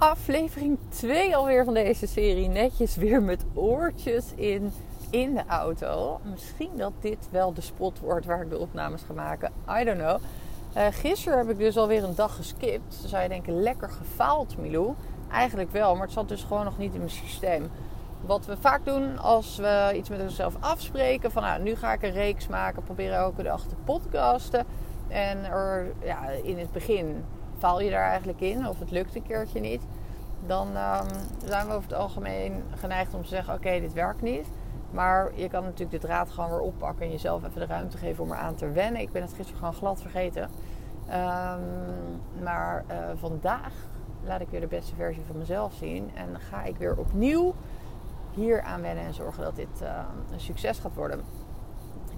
aflevering 2 alweer van deze serie. Netjes weer met oortjes in, in de auto. Misschien dat dit wel de spot wordt waar ik de opnames ga maken. I don't know. Uh, gisteren heb ik dus alweer een dag geskipt. Dan zou je denken, lekker gefaald Milou. Eigenlijk wel, maar het zat dus gewoon nog niet in mijn systeem. Wat we vaak doen als we iets met onszelf afspreken. Van nou, nu ga ik een reeks maken. Proberen elke dag te podcasten. En er, ja, in het begin val je daar eigenlijk in. Of het lukt een keertje niet. Dan um, zijn we over het algemeen geneigd om te zeggen: Oké, dit werkt niet. Maar je kan natuurlijk de draad gewoon weer oppakken en jezelf even de ruimte geven om eraan te wennen. Ik ben het gisteren gewoon glad vergeten. Um, maar uh, vandaag laat ik weer de beste versie van mezelf zien. En ga ik weer opnieuw hier aan wennen en zorgen dat dit uh, een succes gaat worden.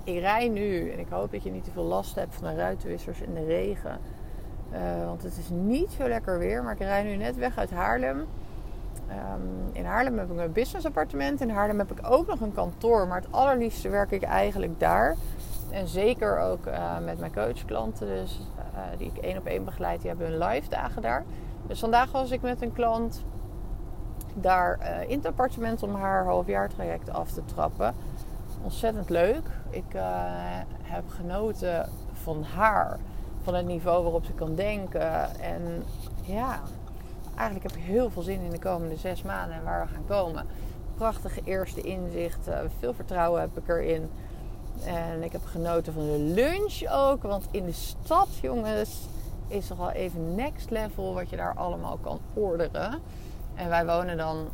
Ik rij nu en ik hoop dat je niet te veel last hebt van de ruitenwissers in de regen. Uh, want het is niet zo lekker weer. Maar ik rij nu net weg uit Haarlem. Um, in Haarlem heb ik een business appartement. In Haarlem heb ik ook nog een kantoor. Maar het allerliefste werk ik eigenlijk daar. En zeker ook uh, met mijn coachklanten. Dus, uh, die ik één op één begeleid. Die hebben hun live dagen daar. Dus vandaag was ik met een klant daar in het appartement om haar halfjaartraject af te trappen. Ontzettend leuk. Ik heb genoten van haar van het niveau waarop ze kan denken. En ja, eigenlijk heb ik heel veel zin in de komende zes maanden en waar we gaan komen. Prachtige eerste inzichten, veel vertrouwen heb ik erin. En ik heb genoten van de lunch ook, want in de stad, jongens, is toch wel even next level wat je daar allemaal kan orderen. En wij wonen dan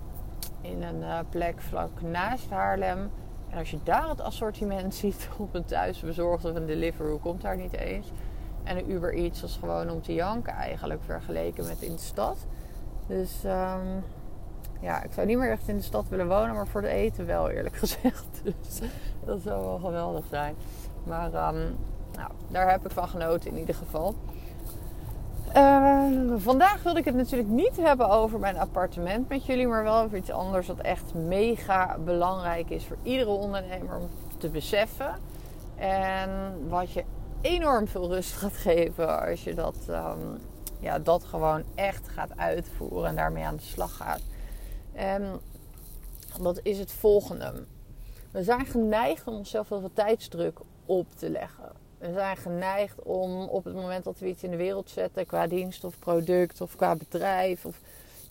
in een uh, plek vlak naast Haarlem. En als je daar het assortiment ziet op een thuisbezorgd of een delivery, komt daar niet eens en een Uber Eats was gewoon om te janken eigenlijk vergeleken met in de stad. Dus um, ja, ik zou niet meer echt in de stad willen wonen, maar voor de eten wel eerlijk gezegd. Dus dat zou wel geweldig zijn. Maar um, nou, daar heb ik van genoten in ieder geval. Uh, vandaag wilde ik het natuurlijk niet hebben over mijn appartement met jullie, maar wel over iets anders wat echt mega belangrijk is voor iedere ondernemer om te beseffen. En wat je enorm veel rust gaat geven als je dat, um, ja, dat gewoon echt gaat uitvoeren en daarmee aan de slag gaat. En dat is het volgende. We zijn geneigd om onszelf heel veel tijdsdruk op te leggen. We zijn geneigd om op het moment dat we iets in de wereld zetten, qua dienst of product of qua bedrijf of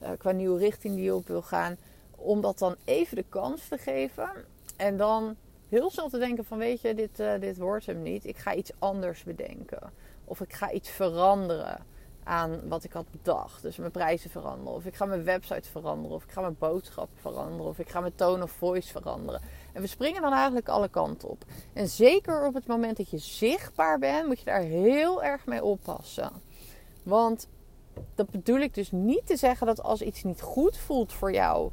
uh, qua nieuwe richting die je op wil gaan, om dat dan even de kans te geven. En dan heel snel te denken van weet je, dit, uh, dit wordt hem niet. Ik ga iets anders bedenken. Of ik ga iets veranderen aan wat ik had bedacht. Dus mijn prijzen veranderen. Of ik ga mijn website veranderen. Of ik ga mijn boodschap veranderen. Of ik ga mijn tone of voice veranderen. En we springen dan eigenlijk alle kanten op. En zeker op het moment dat je zichtbaar bent, moet je daar heel erg mee oppassen. Want dat bedoel ik dus niet te zeggen dat als iets niet goed voelt voor jou,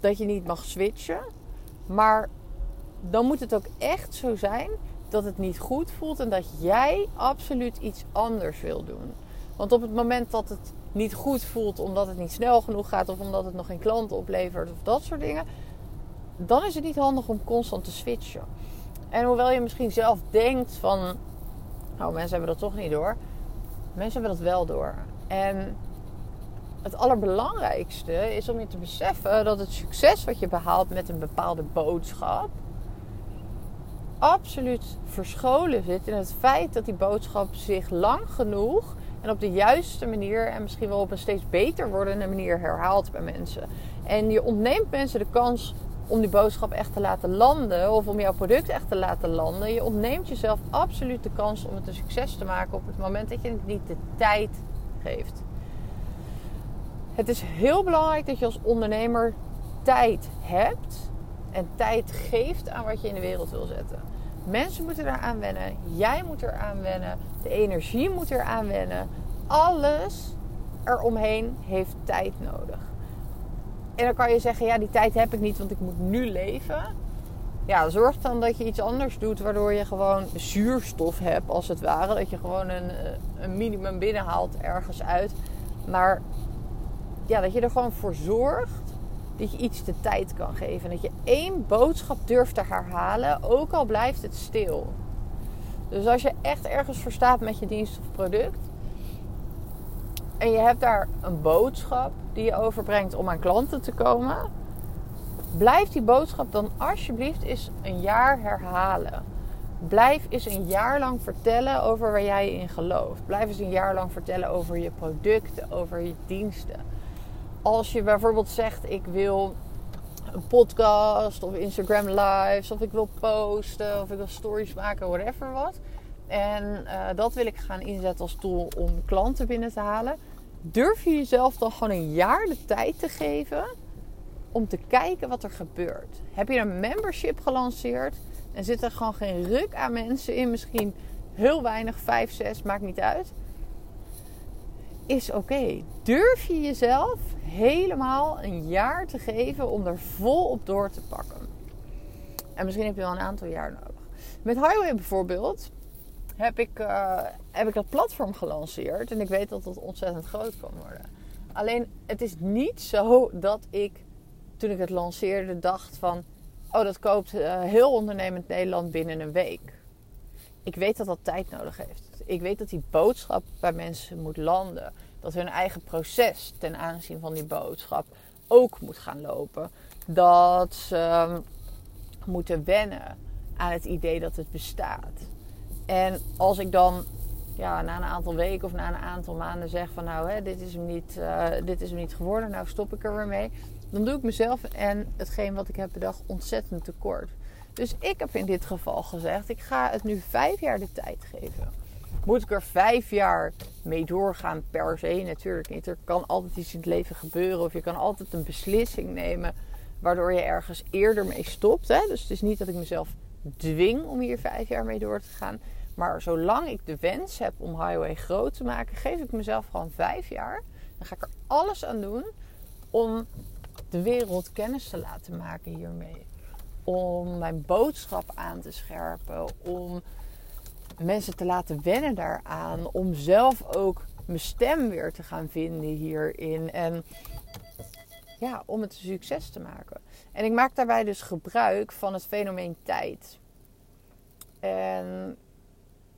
dat je niet mag switchen. Maar dan moet het ook echt zo zijn dat het niet goed voelt en dat jij absoluut iets anders wil doen. Want op het moment dat het niet goed voelt omdat het niet snel genoeg gaat of omdat het nog geen klanten oplevert of dat soort dingen, dan is het niet handig om constant te switchen. En hoewel je misschien zelf denkt van, nou mensen hebben dat toch niet door, mensen hebben dat wel door. En het allerbelangrijkste is om je te beseffen dat het succes wat je behaalt met een bepaalde boodschap absoluut verscholen zit in het feit dat die boodschap zich lang genoeg en op de juiste manier en misschien wel op een steeds beter wordende manier herhaalt bij mensen. En je ontneemt mensen de kans om die boodschap echt te laten landen of om jouw product echt te laten landen. Je ontneemt jezelf absoluut de kans om het een succes te maken op het moment dat je het niet de tijd geeft. Het is heel belangrijk dat je als ondernemer tijd hebt en tijd geeft aan wat je in de wereld wil zetten. Mensen moeten eraan wennen, jij moet eraan wennen, de energie moet eraan wennen. Alles eromheen heeft tijd nodig. En dan kan je zeggen, ja, die tijd heb ik niet, want ik moet nu leven. Ja, zorg dan dat je iets anders doet, waardoor je gewoon zuurstof hebt, als het ware. Dat je gewoon een, eh, een minimum binnenhaalt ergens uit. Maar ja, dat je er gewoon voor zorgt dat je iets de tijd kan geven. Dat je één boodschap durft te herhalen, ook al blijft het stil. Dus als je echt ergens voor staat met je dienst of product, en je hebt daar een boodschap die je overbrengt om aan klanten te komen, blijf die boodschap dan alsjeblieft eens een jaar herhalen. Blijf eens een jaar lang vertellen over waar jij in gelooft. Blijf eens een jaar lang vertellen over je producten, over je diensten. Als je bijvoorbeeld zegt: Ik wil een podcast of Instagram lives, of ik wil posten, of ik wil stories maken, whatever wat. En uh, dat wil ik gaan inzetten als tool om klanten binnen te halen. Durf je jezelf dan gewoon een jaar de tijd te geven om te kijken wat er gebeurt? Heb je een membership gelanceerd en zit er gewoon geen ruk aan mensen in? Misschien heel weinig, 5, 6, maakt niet uit. Is oké. Durf je jezelf helemaal een jaar te geven om er volop door te pakken? En misschien heb je wel een aantal jaar nodig. Met Highway bijvoorbeeld heb ik, uh, heb ik dat platform gelanceerd. En ik weet dat het ontzettend groot kan worden. Alleen het is niet zo dat ik toen ik het lanceerde dacht van... Oh, dat koopt uh, heel ondernemend Nederland binnen een week. Ik weet dat dat tijd nodig heeft. Ik weet dat die boodschap bij mensen moet landen. Dat hun eigen proces ten aanzien van die boodschap ook moet gaan lopen. Dat ze ehm, moeten wennen aan het idee dat het bestaat. En als ik dan ja, na een aantal weken of na een aantal maanden zeg van nou, hè, dit, is hem niet, uh, dit is hem niet geworden, nou stop ik er weer mee. Dan doe ik mezelf en hetgeen wat ik heb bedacht ontzettend tekort. Dus ik heb in dit geval gezegd, ik ga het nu vijf jaar de tijd geven. Moet ik er vijf jaar mee doorgaan per se? Natuurlijk niet. Er kan altijd iets in het leven gebeuren. Of je kan altijd een beslissing nemen waardoor je ergens eerder mee stopt. Hè? Dus het is niet dat ik mezelf dwing om hier vijf jaar mee door te gaan. Maar zolang ik de wens heb om Highway groot te maken, geef ik mezelf gewoon vijf jaar. Dan ga ik er alles aan doen om de wereld kennis te laten maken hiermee. Om mijn boodschap aan te scherpen. Om mensen te laten wennen daaraan. Om zelf ook mijn stem weer te gaan vinden hierin. En ja, om het een succes te maken. En ik maak daarbij dus gebruik van het fenomeen tijd. En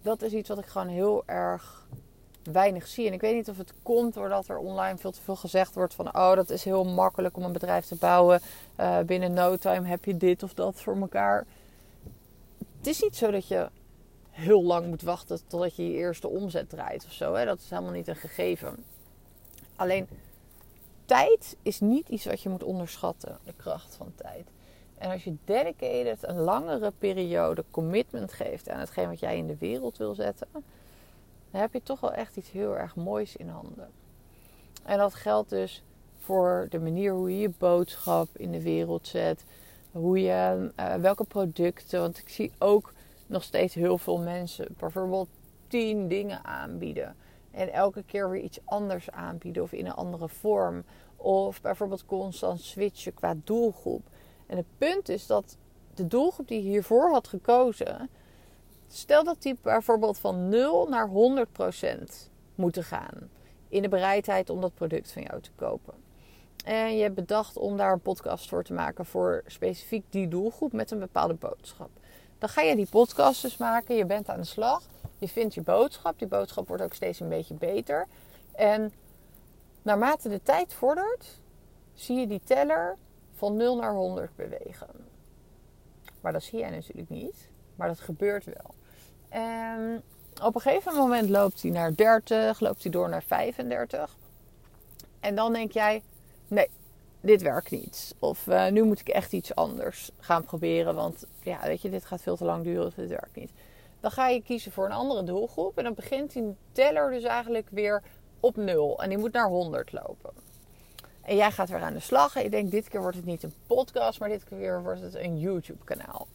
dat is iets wat ik gewoon heel erg weinig zie. En ik weet niet of het komt doordat er online veel te veel gezegd wordt van... oh, dat is heel makkelijk om een bedrijf te bouwen. Uh, binnen no time heb je dit of dat voor elkaar. Het is niet zo dat je heel lang moet wachten totdat je je eerste omzet draait of zo. Hè? Dat is helemaal niet een gegeven. Alleen tijd is niet iets wat je moet onderschatten, de kracht van tijd. En als je dedicated een langere periode commitment geeft aan hetgeen wat jij in de wereld wil zetten, dan heb je toch wel echt iets heel erg moois in handen. En dat geldt dus voor de manier hoe je je boodschap in de wereld zet, hoe je, uh, welke producten, want ik zie ook nog steeds heel veel mensen bijvoorbeeld tien dingen aanbieden. En elke keer weer iets anders aanbieden of in een andere vorm. Of bijvoorbeeld constant switchen qua doelgroep. En het punt is dat de doelgroep die hiervoor had gekozen, stel dat die bijvoorbeeld van 0 naar 100% moeten gaan in de bereidheid om dat product van jou te kopen. En je hebt bedacht om daar een podcast voor te maken voor specifiek die doelgroep met een bepaalde boodschap. Dan ga je die podcast dus maken, je bent aan de slag, je vindt je boodschap, die boodschap wordt ook steeds een beetje beter. En naarmate de tijd vordert, zie je die teller van 0 naar 100 bewegen. Maar dat zie jij natuurlijk niet. Maar dat gebeurt wel. En op een gegeven moment loopt hij naar 30, loopt hij door naar 35. En dan denk jij: nee, dit werkt niet. Of uh, nu moet ik echt iets anders gaan proberen. Want ja, weet je, dit gaat veel te lang duren. Dit werkt niet. Dan ga je kiezen voor een andere doelgroep. En dan begint die teller dus eigenlijk weer op 0. En die moet naar 100 lopen. En jij gaat weer aan de slag. En je denkt, dit keer wordt het niet een podcast, maar dit keer wordt het een YouTube-kanaal.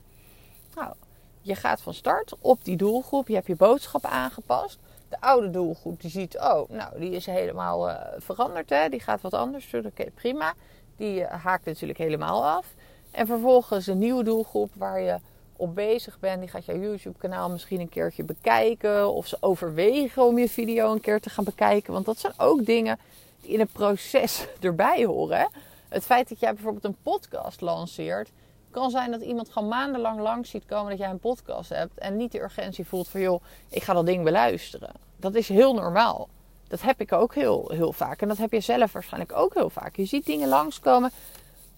Nou, je gaat van start op die doelgroep. Je hebt je boodschap aangepast. De oude doelgroep die ziet, oh, nou, die is helemaal uh, veranderd. Hè? Die gaat wat anders doen. Oké, prima. Die uh, haakt natuurlijk helemaal af. En vervolgens een nieuwe doelgroep waar je op bezig bent. Die gaat jouw YouTube-kanaal misschien een keertje bekijken. Of ze overwegen om je video een keer te gaan bekijken. Want dat zijn ook dingen in het proces erbij horen. Het feit dat jij bijvoorbeeld een podcast lanceert, kan zijn dat iemand gewoon maandenlang langs ziet komen dat jij een podcast hebt en niet de urgentie voelt van joh, ik ga dat ding beluisteren. Dat is heel normaal. Dat heb ik ook heel, heel vaak. En dat heb je zelf waarschijnlijk ook heel vaak. Je ziet dingen langskomen.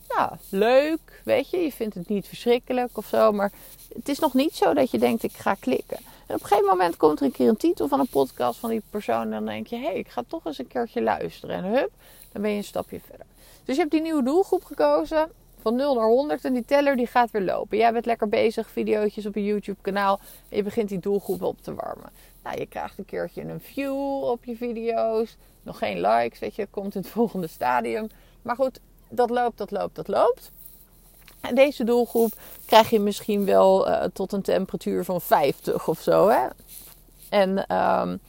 Nou, leuk, weet je. Je vindt het niet verschrikkelijk of zo. Maar het is nog niet zo dat je denkt, ik ga klikken. En op een gegeven moment komt er een keer een titel van een podcast van die persoon. En dan denk je, hé, hey, ik ga toch eens een keertje luisteren. En hup, dan ben je een stapje verder. Dus je hebt die nieuwe doelgroep gekozen. Van 0 naar 100 en die teller die gaat weer lopen. Jij bent lekker bezig, video's op je YouTube kanaal. En je begint die doelgroep op te warmen. Nou, je krijgt een keertje een view op je video's. Nog geen likes, weet je, komt in het volgende stadium. Maar goed, dat loopt, dat loopt, dat loopt. En deze doelgroep krijg je misschien wel uh, tot een temperatuur van 50 of zo. Hè? En um,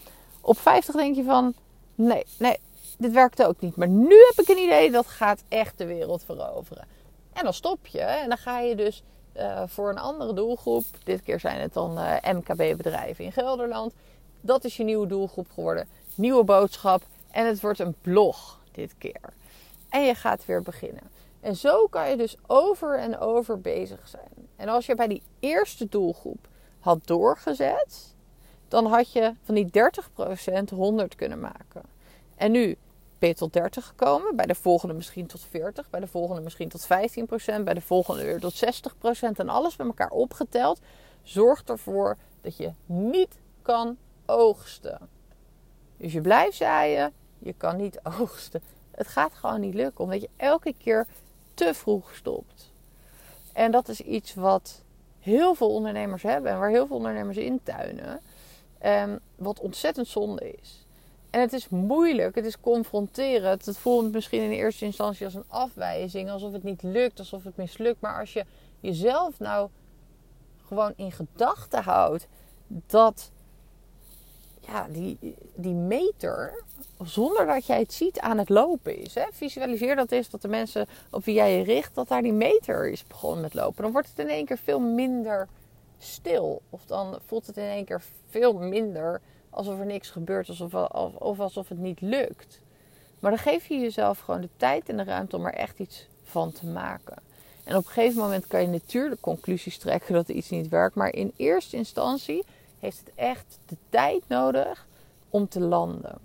op 50 denk je van, nee, nee, dit werkt ook niet. Maar nu heb ik een idee, dat gaat echt de wereld veroveren. En dan stop je en dan ga je dus uh, voor een andere doelgroep. Dit keer zijn het dan uh, MKB-bedrijven in Gelderland. Dat is je nieuwe doelgroep geworden. Nieuwe boodschap. En het wordt een blog dit keer. En je gaat weer beginnen. En zo kan je dus over en over bezig zijn. En als je bij die eerste doelgroep had doorgezet, dan had je van die 30% 100 kunnen maken. En nu tot 30 gekomen, bij de volgende misschien tot 40, bij de volgende misschien tot 15%, bij de volgende weer tot 60% en alles bij elkaar opgeteld zorgt ervoor dat je niet kan oogsten. Dus je blijft zaaien, je kan niet oogsten. Het gaat gewoon niet lukken, omdat je elke keer te vroeg stopt. En dat is iets wat heel veel ondernemers hebben en waar heel veel ondernemers in tuinen. Um, wat ontzettend zonde is. En het is moeilijk, het is confronterend. Het voelt misschien in eerste instantie als een afwijzing, alsof het niet lukt, alsof het mislukt. Maar als je jezelf nou gewoon in gedachten houdt dat ja, die, die meter, zonder dat jij het ziet, aan het lopen is. Hè? Visualiseer dat eens dat de mensen op wie jij je richt, dat daar die meter is begonnen met lopen. Dan wordt het in één keer veel minder stil. Of dan voelt het in één keer veel minder alsof er niks gebeurt, alsof, of, of alsof het niet lukt. Maar dan geef je jezelf gewoon de tijd en de ruimte om er echt iets van te maken. En op een gegeven moment kan je natuurlijk conclusies trekken dat iets niet werkt. Maar in eerste instantie heeft het echt de tijd nodig om te landen.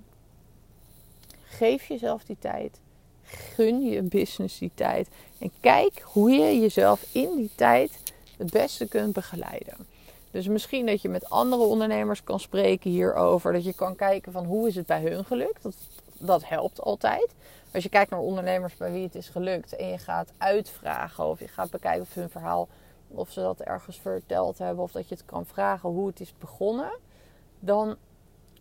Geef jezelf die tijd. Gun je business die tijd. En kijk hoe je jezelf in die tijd het beste kunt begeleiden. Dus misschien dat je met andere ondernemers kan spreken hierover. Dat je kan kijken van hoe is het bij hun gelukt. Dat, dat helpt altijd. Als je kijkt naar ondernemers bij wie het is gelukt en je gaat uitvragen of je gaat bekijken of hun verhaal, of ze dat ergens verteld hebben of dat je het kan vragen hoe het is begonnen, dan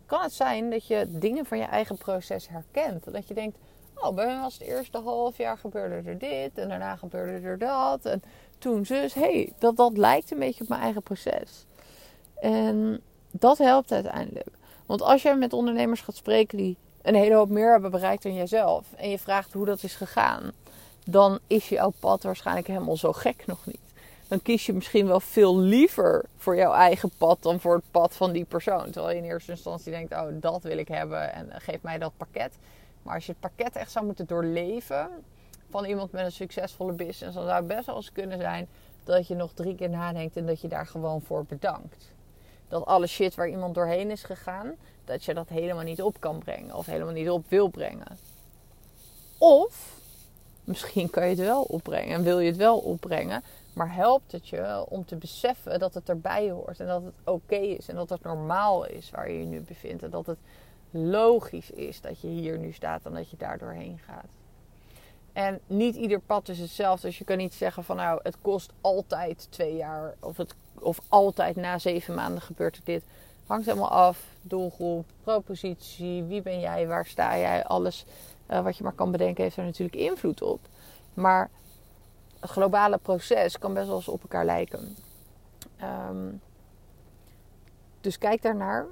kan het zijn dat je dingen van je eigen proces herkent. Dat je denkt, oh, bij mij was het eerste half jaar gebeurde er dit en daarna gebeurde er dat. En toen zus, hey, dat, dat lijkt een beetje op mijn eigen proces. En dat helpt uiteindelijk. Want als je met ondernemers gaat spreken die een hele hoop meer hebben bereikt dan jijzelf. En je vraagt hoe dat is gegaan. Dan is jouw pad waarschijnlijk helemaal zo gek nog niet. Dan kies je misschien wel veel liever voor jouw eigen pad dan voor het pad van die persoon. Terwijl je in eerste instantie denkt, oh dat wil ik hebben en geef mij dat pakket. Maar als je het pakket echt zou moeten doorleven, van iemand met een succesvolle business, dan zou het best wel eens kunnen zijn dat je nog drie keer nadenkt en dat je daar gewoon voor bedankt. Dat alle shit waar iemand doorheen is gegaan, dat je dat helemaal niet op kan brengen of helemaal niet op wil brengen. Of misschien kan je het wel opbrengen en wil je het wel opbrengen, maar helpt het je om te beseffen dat het erbij hoort en dat het oké is en dat het normaal is waar je je nu bevindt en dat het logisch is dat je hier nu staat en dat je daar doorheen gaat. En niet ieder pad is hetzelfde. Dus je kan niet zeggen van nou, het kost altijd twee jaar. Of, het, of altijd na zeven maanden gebeurt er dit. Hangt helemaal af. Doelgroep, propositie, wie ben jij, waar sta jij. Alles uh, wat je maar kan bedenken heeft er natuurlijk invloed op. Maar het globale proces kan best wel eens op elkaar lijken. Um, dus kijk daarnaar.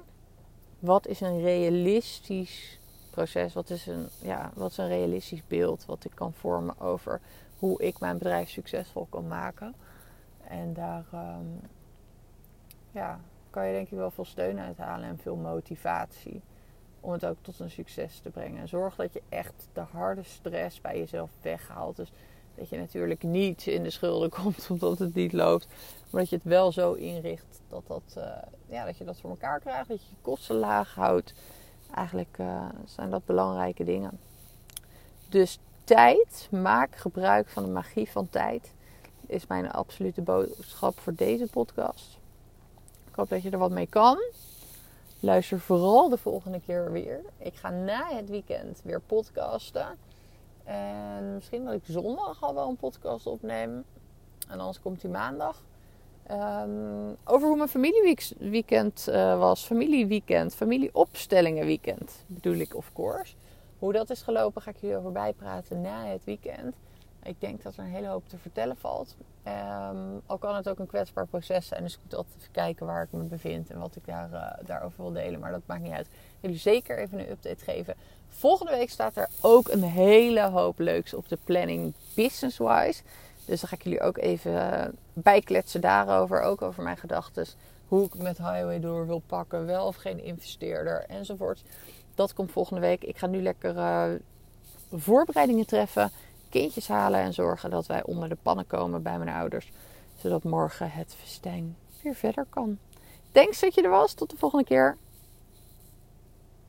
Wat is een realistisch proces? Wat is, een, ja, wat is een realistisch beeld wat ik kan vormen over hoe ik mijn bedrijf succesvol kan maken? En daar um, ja, kan je denk ik wel veel steun uithalen en veel motivatie om het ook tot een succes te brengen. Zorg dat je echt de harde stress bij jezelf weghaalt. Dus dat je natuurlijk niet in de schulden komt omdat het niet loopt. Maar dat je het wel zo inricht dat, dat, uh, ja, dat je dat voor elkaar krijgt. Dat je je kosten laag houdt. Eigenlijk uh, zijn dat belangrijke dingen. Dus tijd, maak gebruik van de magie van tijd, is mijn absolute boodschap voor deze podcast. Ik hoop dat je er wat mee kan. Luister vooral de volgende keer weer. Ik ga na het weekend weer podcasten. En misschien dat ik zondag al wel een podcast opneem. En anders komt die maandag. Um, over hoe mijn familieweekend uh, was. Familieweekend, familieopstellingenweekend bedoel ik of course. Hoe dat is gelopen ga ik jullie over bijpraten na het weekend. Ik denk dat er een hele hoop te vertellen valt. Um, al kan het ook een kwetsbaar proces zijn. Dus ik moet altijd kijken waar ik me bevind en wat ik daar, uh, daarover wil delen. Maar dat maakt niet uit. Jullie zeker even een update geven. Volgende week staat er ook een hele hoop leuks op de planning business-wise. Dus dan ga ik jullie ook even eh, bijkletsen daarover. Ook over mijn gedachten. Hoe ik met Highway door wil pakken. Wel of geen investeerder enzovoort. Dat komt volgende week. Ik ga nu lekker uh, voorbereidingen treffen. Kindjes halen en zorgen dat wij onder de pannen komen bij mijn ouders. Zodat morgen het festijn weer verder kan. Thanks dat je er was. Tot de volgende keer.